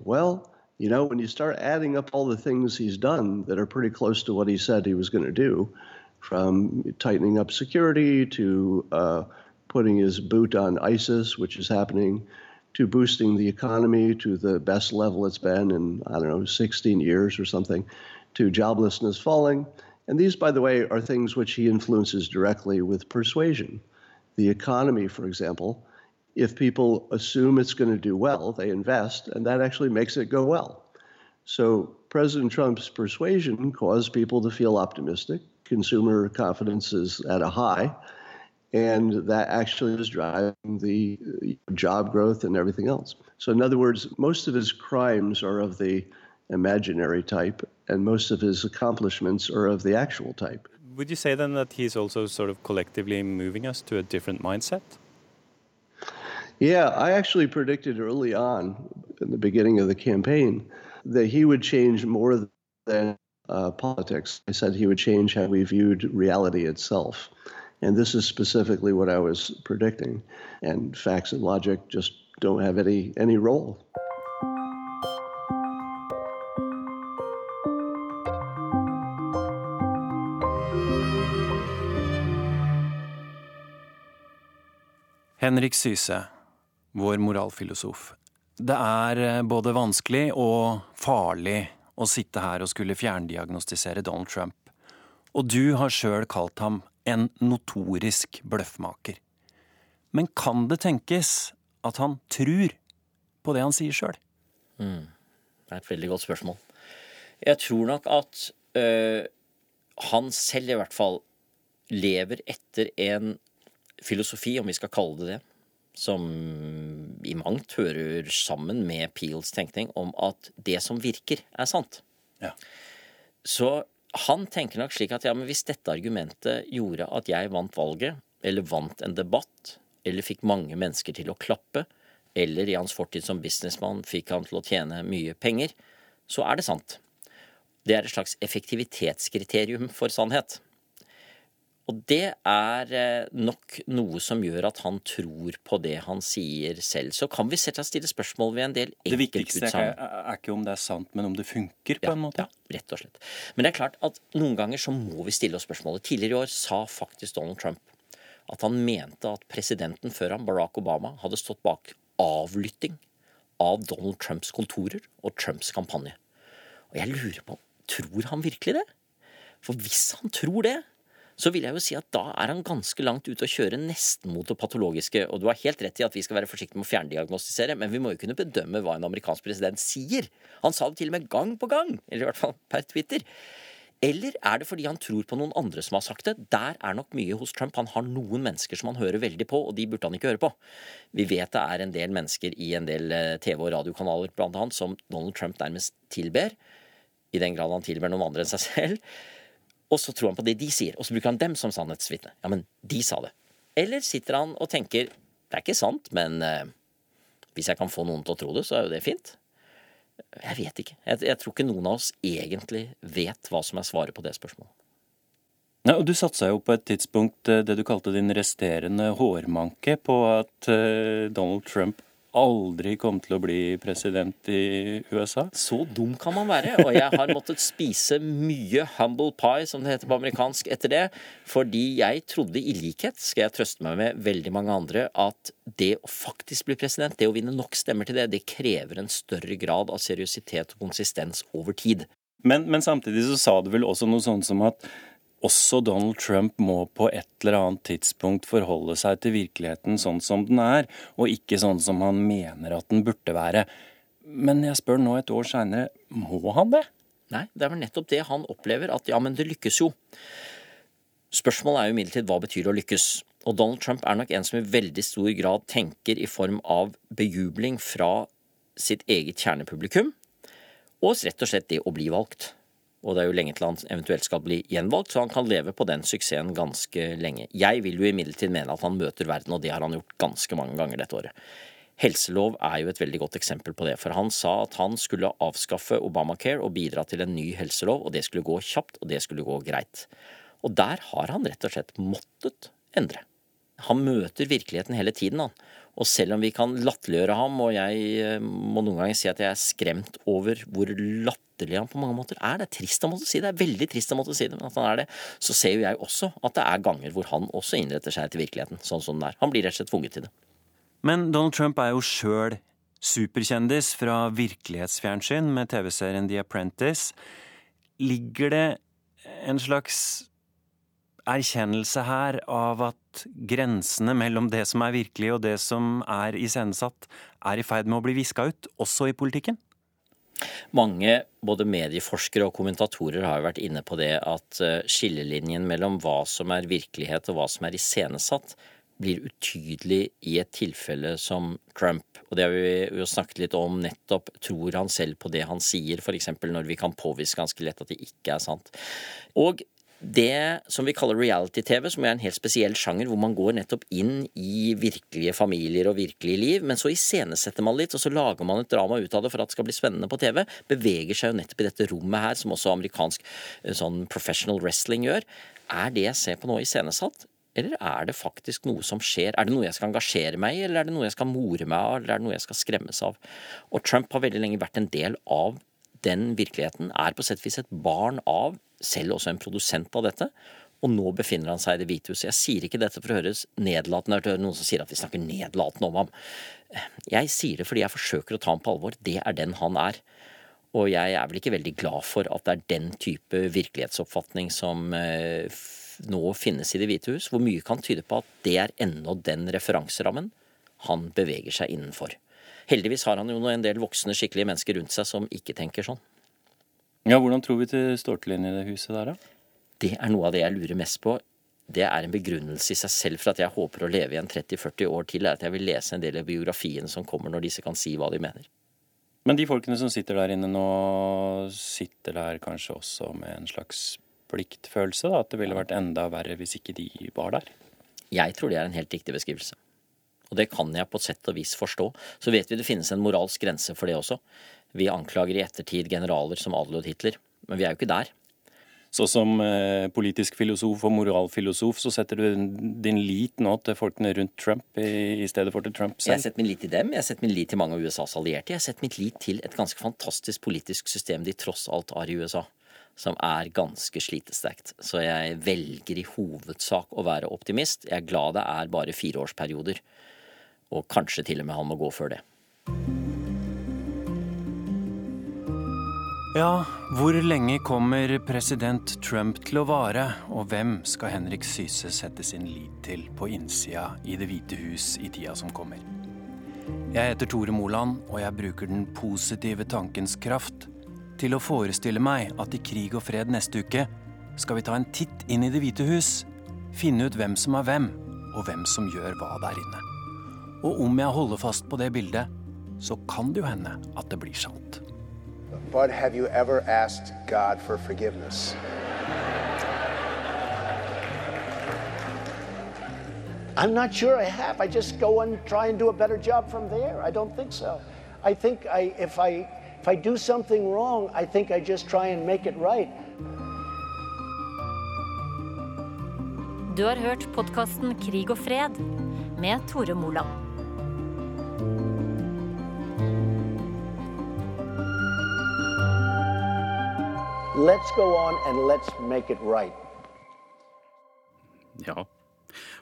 Well, you know, when you start adding up all the things he's done that are pretty close to what he said he was going to do, from tightening up security to uh, putting his boot on ISIS, which is happening, to boosting the economy to the best level it's been in, I don't know, 16 years or something, to joblessness falling. And these, by the way, are things which he influences directly with persuasion. The economy, for example, if people assume it's going to do well, they invest, and that actually makes it go well. So President Trump's persuasion caused people to feel optimistic. Consumer confidence is at a high, and that actually is driving the job growth and everything else. So, in other words, most of his crimes are of the imaginary type, and most of his accomplishments are of the actual type. Would you say then that he's also sort of collectively moving us to a different mindset? Yeah, I actually predicted early on in the beginning of the campaign that he would change more than uh, politics. I said he would change how we viewed reality itself. And this is specifically what I was predicting. And facts and logic just don't have any, any role. Henrik Syse, vår moralfilosof. Det er eh, både vanskelig og farlig å sitte her og skulle fjerndiagnostisere Donald Trump. Og du har sjøl kalt ham en notorisk bløffmaker. Men kan det tenkes at han tror på det han sier sjøl? Mm. Det er et veldig godt spørsmål. Jeg tror nok at øh, han selv i hvert fall lever etter en filosofi, om vi skal kalle det det, som i mangt hører sammen med Peels tenkning om at det som virker, er sant. Ja. Så han tenker nok slik at ja, men hvis dette argumentet gjorde at jeg vant valget, eller vant en debatt, eller fikk mange mennesker til å klappe, eller i hans fortid som businessmann fikk han til å tjene mye penger, så er det sant. Det er et slags effektivitetskriterium for sannhet. Og det er eh, nok noe som gjør at han tror på det han sier selv. Så kan vi selvsagt stille spørsmål ved en del Det viktigste er, er ikke om det er sant, men om det funker, på Ja, en måte. ja, rett og slett. Men det er klart at noen ganger så må vi stille oss spørsmålet. Tidligere i år sa faktisk Donald Trump at han mente at presidenten før han, Barack Obama, hadde stått bak avlytting av Donald Trumps kontorer og Trumps kampanje. Og jeg lurer på, tror han virkelig det? For hvis han tror det, så vil jeg jo si at da er han ganske langt ute å kjøre nesten mot det patologiske. Og du har helt rett i at vi skal være forsiktige med å fjerndiagnostisere, men vi må jo kunne bedømme hva en amerikansk president sier. Han sa det til og med gang på gang, eller i hvert fall per Twitter. Eller er det fordi han tror på noen andre som har sagt det? Der er nok mye hos Trump. Han har noen mennesker som han hører veldig på, og de burde han ikke høre på. Vi vet det er en del mennesker i en del eh, TV- og radiokanaler blant annet, som Donald Trump nærmest tilber. I den grad han tilber noen andre enn seg selv. Og så tror han på det de sier, og så bruker han dem som sannhetsvitne. Ja, men de sa det. Eller sitter han og tenker det er ikke sant, men eh, hvis jeg kan få noen til å tro det, så er jo det fint. Jeg vet ikke. Jeg, jeg, tror ikke noen av oss egentlig vet hva som er svaret på det spørsmålet. Nei, og Du satsa jo på et tidspunkt eh, det du kalte din resterende hårmanke på at uh, Donald Trump aldri kom til å bli president i USA. Så dum kan man være. Og jeg har måttet spise mye humble pie, som det heter på amerikansk, etter det. Fordi jeg trodde, i likhet, skal jeg trøste meg med veldig mange andre, at det å faktisk bli president, det å vinne nok stemmer til det, det krever en større grad av seriøsitet og konsistens over tid. Men, men samtidig så sa du vel også noe sånt som at også Donald Trump må på et eller annet tidspunkt forholde seg til virkeligheten sånn som den er, og ikke sånn som han mener at den burde være. Men jeg spør nå et år seinere, må han det? Nei, det er vel nettopp det han opplever, at ja, men det lykkes jo. Spørsmålet er jo imidlertid hva betyr å lykkes? Og Donald Trump er nok en som i veldig stor grad tenker i form av bejubling fra sitt eget kjernepublikum, og rett og slett det å bli valgt og det er jo lenge til han eventuelt skal bli gjenvalgt, så han kan leve på den suksessen ganske lenge. Jeg vil jo imidlertid mene at han møter verden, og det har han gjort ganske mange ganger dette året. Helselov er jo et veldig godt eksempel på det, for han sa at han skulle avskaffe Obamacare og bidra til en ny helselov, og det skulle gå kjapt, og det skulle gå greit. Og der har han rett og slett måttet endre. Han møter virkeligheten hele tiden, han. Og selv om vi kan latterliggjøre ham, og jeg eh, må noen ganger si at jeg er skremt over hvor latterlig han på mange måter er, det er trist å måtte si det, det er veldig trist å måtte si det, men at han er det, så ser jo jeg også at det er ganger hvor han også innretter seg til virkeligheten sånn som den er. Han blir rett og slett tvunget til det. Men Donald Trump er jo sjøl superkjendis fra virkelighetsfjernsyn med TV-serien The Apprentice. Ligger det en slags erkjennelse her av at grensene mellom det som er virkelig og det som er iscenesatt, er i ferd med å bli viska ut, også i politikken? Mange, både medieforskere og kommentatorer, har jo vært inne på det at eh, skillelinjen mellom hva som er virkelighet og hva som er iscenesatt, blir utydelig i et tilfelle som Trump. Og det har vi jo snakket litt om nettopp. Tror han selv på det han sier, f.eks. når vi kan påvise ganske lett at det ikke er sant. Og det som vi kaller reality-TV, som er en helt spesiell sjanger, hvor man går nettopp inn i virkelige familier og virkelige liv, men så iscenesetter man litt, og så lager man et drama ut av det for at det skal bli spennende på TV, beveger seg jo nettopp i dette rommet her, som også amerikansk eh, sånn professional wrestling gjør. Er det jeg ser på nå iscenesatt? Eller er det faktisk noe som skjer? Er det noe jeg skal engasjere meg i, eller er det noe jeg skal more meg av, eller er det noe jeg skal skremmes av? Og Trump har veldig lenge vært en del av den virkeligheten, er på sett og vis et barn av selv også en produsent av dette. Og nå befinner han seg i Det hvite huset. Jeg sier ikke dette for å høres nedlatende ut, noen som sier at vi snakker nedlatende om ham. Jeg sier det fordi jeg forsøker å ta ham på alvor. Det er den han er. Og jeg er vel ikke veldig glad for at det er den type virkelighetsoppfatning som eh, nå finnes i Det hvite hus, hvor mye kan tyde på at det er ennå den referanserammen han beveger seg innenfor. Heldigvis har han jo en del voksne, skikkelige mennesker rundt seg som ikke tenker sånn. Ja, Hvordan tror vi det står til inne i det huset der, da? Det er noe av det jeg lurer mest på. Det er en begrunnelse i seg selv for at jeg håper å leve igjen 30-40 år til, er at jeg vil lese en del av biografiene som kommer når disse kan si hva de mener. Men de folkene som sitter der inne nå, sitter der kanskje også med en slags pliktfølelse? da, At det ville vært enda verre hvis ikke de var der? Jeg tror det er en helt riktig beskrivelse. Og det kan jeg på et sett og vis forstå. Så vet vi det finnes en moralsk grense for det også. Vi anklager i ettertid generaler som adlød Hitler, men vi er jo ikke der. Så som eh, politisk filosof og moralfilosof så setter du din lit nå til folkene rundt Trump i, i stedet for til Trump selv? Jeg setter min lit til dem, jeg setter min lit til mange av USAs allierte. Jeg setter mitt lit til et ganske fantastisk politisk system de tross alt har i USA. Som er ganske slitesterkt. Så jeg velger i hovedsak å være optimist. Jeg er glad det er bare fireårsperioder. Og kanskje til og med han må gå før det. Ja, hvor lenge kommer president Trump til å vare, og hvem skal Henrik Syse sette sin lit til på innsida i Det hvite hus i tida som kommer? Jeg heter Tore Moland, og jeg bruker den positive tankens kraft til å forestille meg at i Krig og fred neste uke skal vi ta en titt inn i Det hvite hus, finne ut hvem som er hvem, og hvem som gjør hva der inne. Og om jeg holder fast på det bildet, så kan det jo hende at det blir sant. Bud, have you ever asked God for forgiveness? I'm not sure I have. I just go and try and do a better job from there. I don't think so. I think I, if I if I do something wrong, I think I just try and make it right. Du har hørt podkasten Krig og fred med Tore Moland. Let's go on and let's make it right. Ja.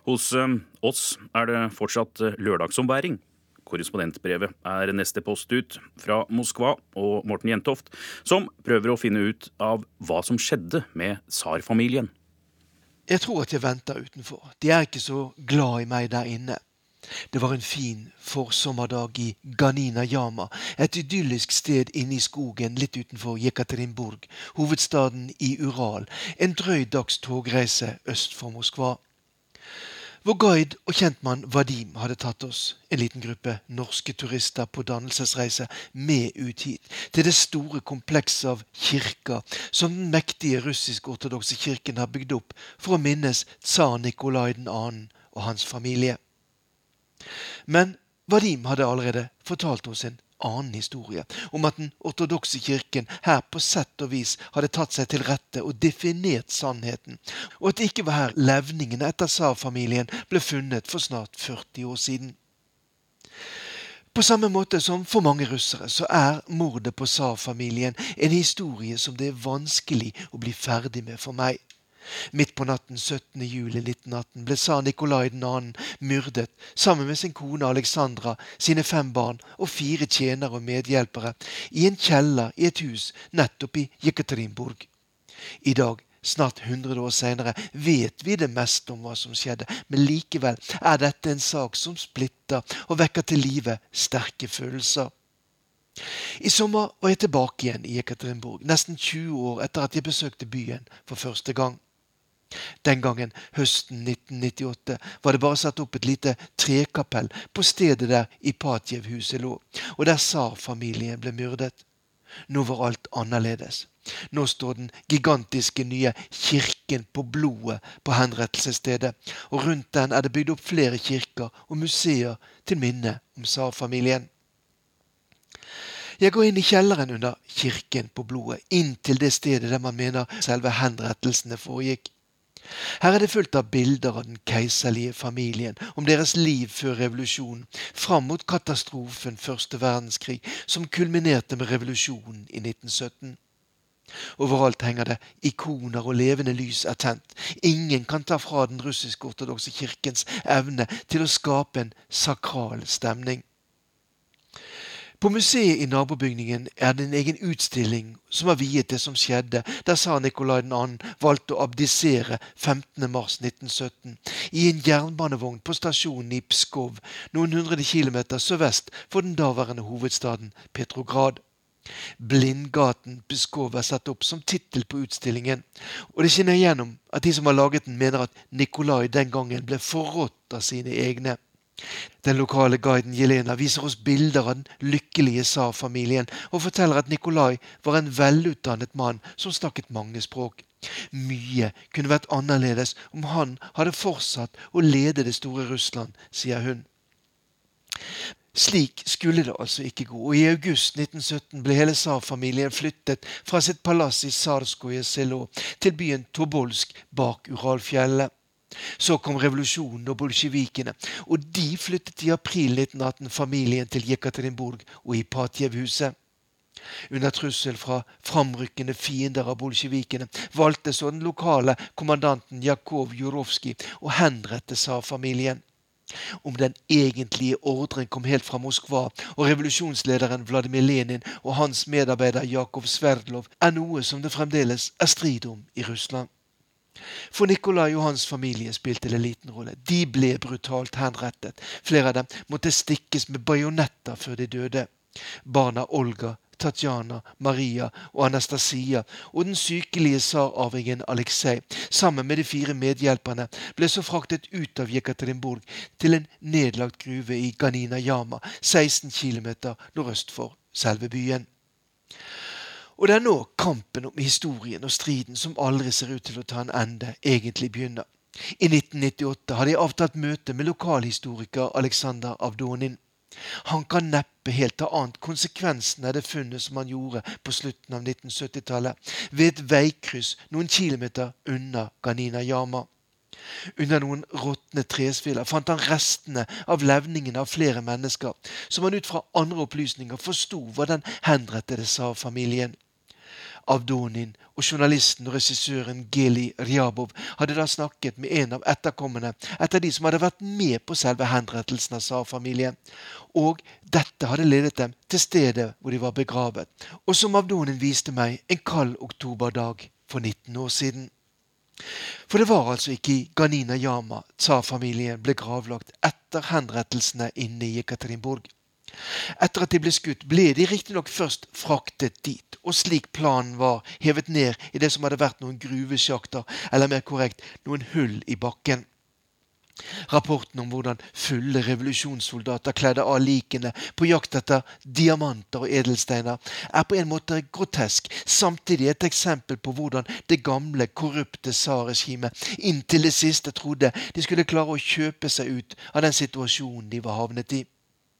Hos eh, oss er det fortsatt eh, lørdagsombæring. Korrespondentbrevet er neste post ut fra Moskva og Morten Jentoft, som prøver å finne ut av hva som skjedde med tsarfamilien. Jeg tror at jeg venter utenfor. De er ikke så glad i meg der inne. Det var en fin forsommerdag i Ganina Yama, et idyllisk sted inne i skogen litt utenfor Jekaterinburg, hovedstaden i Ural, en drøy dags togreise øst for Moskva. Vår guide og kjentmann Vadim hadde tatt oss, en liten gruppe norske turister på dannelsesreise, med ut hit, til det store komplekset av kirker som den mektige russisk-ortodokse kirken har bygd opp for å minnes tsar Nikolai 2. og hans familie. Men Vadim hadde allerede fortalt oss en annen historie, om at den ortodokse kirken her på sett og vis hadde tatt seg til rette og definert sannheten, og at det ikke var her levningene etter tsarfamilien ble funnet for snart 40 år siden. På samme måte som for mange russere så er mordet på tsarfamilien en historie som det er vanskelig å bli ferdig med for meg. Midt på natten 17. juli 1918 ble tsar Nikolai 2. myrdet sammen med sin kone Alexandra, sine fem barn og fire tjenere og medhjelpere i en kjeller i et hus nettopp i Jekaterinburg. I dag, snart 100 år senere, vet vi det meste om hva som skjedde, men likevel er dette en sak som splitter og vekker til live sterke følelser. I sommer var jeg tilbake igjen i Jekaterinburg, nesten 20 år etter at jeg besøkte byen for første gang. Den gangen, høsten 1998, var det bare satt opp et lite trekapell på stedet der Ipatjev-huset lå, og der tsar-familien ble myrdet. Nå var alt annerledes. Nå står den gigantiske nye kirken på blodet på henrettelsesstedet, og rundt den er det bygd opp flere kirker og museer til minne om tsar-familien. Jeg går inn i kjelleren under kirken på blodet, inn til det stedet der man mener selve henrettelsene foregikk. Her er det fullt av bilder av den keiserlige familien, om deres liv før revolusjonen, fram mot katastrofen første verdenskrig, som kulminerte med revolusjonen i 1917. Overalt henger det ikoner og levende lys er tent. Ingen kan ta fra den russisk-ortodokse kirkens evne til å skape en sakral stemning. På museet i nabobygningen er det en egen utstilling som har viet det som skjedde der tsar Nikolai 2. valgte å abdisere 15.3.1917 i en jernbanevogn på stasjonen i Pskov, noen hundre kilometer sørvest for den daværende hovedstaden Petrograd. Blindgaten Pskov er satt opp som tittel på utstillingen, og det skinner igjennom at de som har laget den, mener at Nikolai den gangen ble forrådt av sine egne. Den lokale guiden Jelena viser oss bilder av den lykkelige Saar-familien, og forteller at Nikolai var en velutdannet mann som snakket mange språk. Mye kunne vært annerledes om han hadde fortsatt å lede det store Russland, sier hun. Slik skulle det altså ikke gå, og i august 1917 ble hele tsar-familien flyttet fra sitt palass i Tsarskoje Selo til byen Tobolsk bak Uralfjellet. Så kom revolusjonen og bolsjevikene, og de flyttet i april 1918 familien til Jekaterinburg og Ipatjev-huset. Under trussel fra framrykkende fiender av bolsjevikene valgte så den lokale kommandanten Jakov Jurovskij å henrette tsarfamilien. Om den egentlige ordren kom helt fra Moskva, og revolusjonslederen Vladimir Lenin og hans medarbeider Jakov Sverdlov, er noe som det fremdeles er strid om i Russland. For Nikolai og hans familie spilte det liten rolle. De ble brutalt henrettet. Flere av dem måtte stikkes med bajonetter før de døde. Barna Olga, Tatjana, Maria og Anastasia og den sykelige tsararvingen Aleksej sammen med de fire medhjelperne ble så fraktet ut av Jekaterinburg til en nedlagt gruve i Ganina Yama, 16 km nordøst for selve byen. Og det er nå kampen om historien og striden som aldri ser ut til å ta en ende, egentlig begynner. I 1998 hadde jeg avtalt møte med lokalhistoriker Alexander Avdonin. Han kan neppe helt ta annet konsekvensen av det funnet som han gjorde på slutten av 1970-tallet, ved et veikryss noen kilometer unna Ganina Yama. Under noen råtne tresviller fant han restene av levningene av flere mennesker, som han ut fra andre opplysninger forsto var den henrettede tsarfamilien. Avdonin og journalisten og regissøren Geli Ryabov hadde da snakket med en av etterkommerne etter de som hadde vært med på selve henrettelsen av tsarfamilien. Og dette hadde ledet dem til stedet hvor de var begravet, og som Avdonin viste meg en kald oktoberdag for 19 år siden. For det var altså ikke i Ganina Yama tsar-familien ble gravlagt etter henrettelsene inne i Jekaterinburg. Etter at de ble skutt, ble de riktignok først fraktet dit, og slik planen var, hevet ned i det som hadde vært noen gruvesjakter, eller mer korrekt, noen hull i bakken. Rapporten om hvordan fulle revolusjonssoldater kledde av likene på jakt etter diamanter og edelsteiner, er på en måte grotesk, samtidig et eksempel på hvordan det gamle, korrupte tsarregimet inntil det siste trodde de skulle klare å kjøpe seg ut av den situasjonen de var havnet i.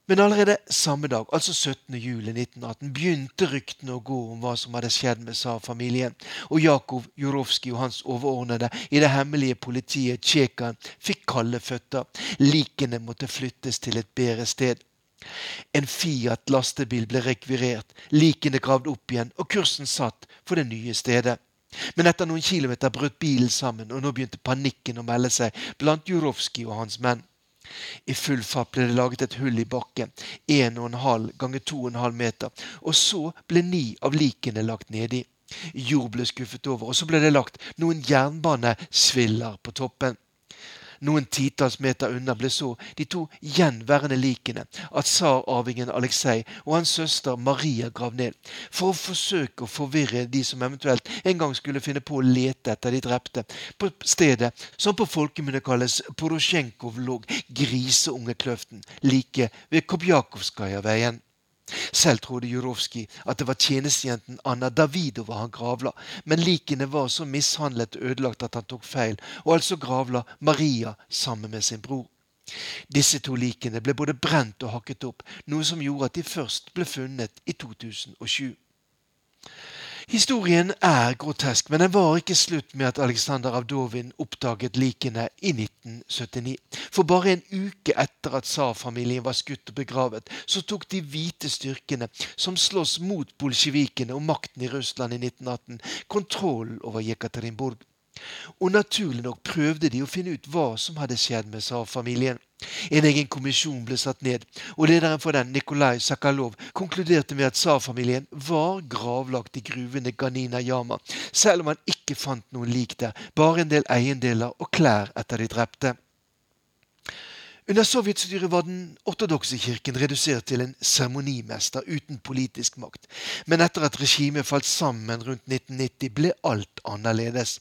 Men allerede samme dag, altså 17. juli 1918, begynte ryktene å gå om hva som hadde skjedd med tsarfamilien, og Jakov Jurovskij og hans overordnede i det hemmelige politiet Tsjekan fikk kalde føtter. Likene måtte flyttes til et bedre sted. En Fiat lastebil ble rekvirert, likene gravd opp igjen, og kursen satt for det nye stedet. Men etter noen kilometer brøt bilen sammen, og nå begynte panikken å melde seg blant Jurovskij og hans menn. I full fart ble det laget et hull i bakken, en og en halv ganger to og en halv meter, og så ble ni av likene lagt nedi. Jord ble skuffet over, og så ble det lagt noen jernbanesviller på toppen. Noen titalls meter unna ble så de to gjenværende likene av tsararvingen Aleksej og hans søster Maria gravd ned, for å forsøke å forvirre de som eventuelt en gang skulle finne på å lete etter de drepte, på stedet som på folkemunne kalles Porosjenkov-log, Griseungekløften, like ved Kobjakovskaja-veien. Selv trodde Jurovskij at det var tjenestejenten Anna Davidova han gravla, men likene var så mishandlet og ødelagt at han tok feil, og altså gravla Maria sammen med sin bror. Disse to likene ble både brent og hakket opp, noe som gjorde at de først ble funnet i 2007. Historien er grotesk, men den var ikke slutt med at Aleksandr Avdovin oppdaget likene i 1979. For bare en uke etter at tsarfamilien var skutt og begravet, så tok de hvite styrkene, som slåss mot bolsjevikene og makten i Russland i 1918, kontroll over Jekaterinburg. Og naturlig nok prøvde de å finne ut hva som hadde skjedd med tsarfamilien. En egen kommisjon ble satt ned, og lederen for den, Nikolai Sakalov, konkluderte med at tsarfamilien var gravlagt i gruvene Ganina Yama, selv om han ikke fant noen lik der, bare en del eiendeler og klær etter de drepte. Under sovjetstyret var den ortodokse kirken redusert til en seremonimester uten politisk makt. Men etter at regimet falt sammen rundt 1990, ble alt annerledes.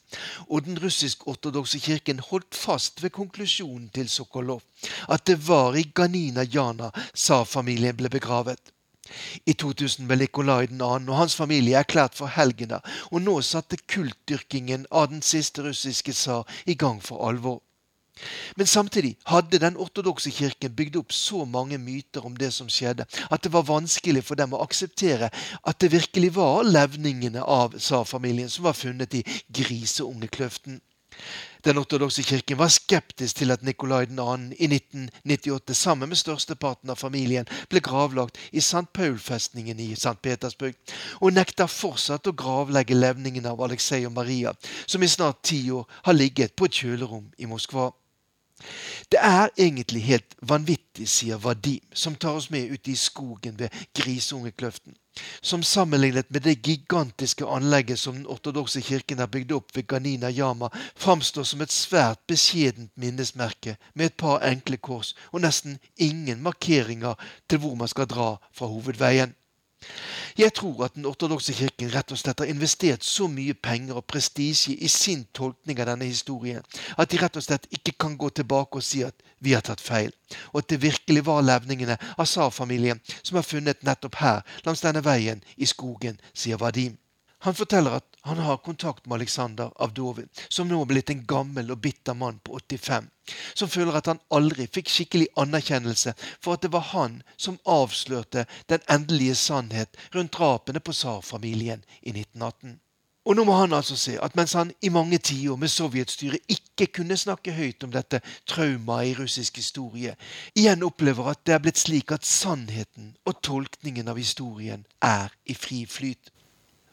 Og den russisk-ortodokse kirken holdt fast ved konklusjonen til Sokolov, at det var i Ganina Jana tsarfamilien ble begravet. I 2000 ble Nikolai 2. og hans familie erklært for helgener, og nå satte kultdyrkingen av den siste russiske tsar i gang for alvor. Men samtidig hadde den ortodokse kirken bygd opp så mange myter om det som skjedde, at det var vanskelig for dem å akseptere at det virkelig var levningene av tsarfamilien som var funnet i Griseungekløften. Den ortodokse kirken var skeptisk til at Nikolai 2. i 1998 sammen med størsteparten av familien ble gravlagt i St. Paul-festningen i St. Petersburg, og nekter fortsatt å gravlegge levningene av Aleksej og Maria, som i snart ti år har ligget på et kjølerom i Moskva. Det er egentlig helt vanvittig, sier Vadim, som tar oss med ut i skogen ved Grisungekløften. Som sammenlignet med det gigantiske anlegget som den ortodokse kirken har bygd opp ved Ganina Yama, framstår som et svært beskjedent minnesmerke med et par enkle kors og nesten ingen markeringer til hvor man skal dra fra hovedveien. Jeg tror at den ortodokse kirken rett og slett har investert så mye penger og prestisje i sin tolkning av denne historien at de rett og slett ikke kan gå tilbake og si at vi har tatt feil, og at det virkelig var levningene av Saar-familien som er funnet nettopp her langs denne veien i skogen, sier Vadim. Han forteller at han har kontakt med Alexander Avdovin, som nå er blitt en gammel og bitter mann på 85, som føler at han aldri fikk skikkelig anerkjennelse for at det var han som avslørte den endelige sannhet rundt drapene på tsarfamilien i 1918. Og nå må han altså se at mens han i mange tiår med sovjetstyret ikke kunne snakke høyt om dette traumaet i russisk historie, igjen opplever at det er blitt slik at sannheten og tolkningen av historien er i fri flyt.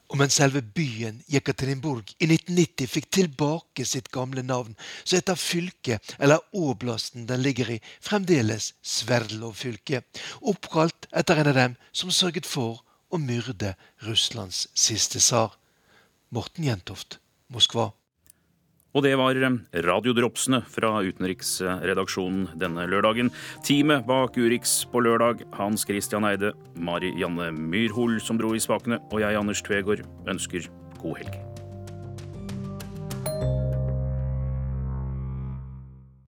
Og mens selve byen Jekaterinburg i 1990 fikk tilbake sitt gamle navn, så heter fylket, eller oblasten den ligger i, fremdeles Sverdlov-fylket, oppkalt etter en av dem som sørget for å myrde Russlands siste tsar. Morten Jentoft, Moskva. Og det var eh, radiodropsene fra utenriksredaksjonen denne lørdagen. Teamet bak Urix på lørdag, Hans Christian Eide, Mari Janne Myrhol som dro i spakene, og jeg, Anders Tvegård, ønsker god helg.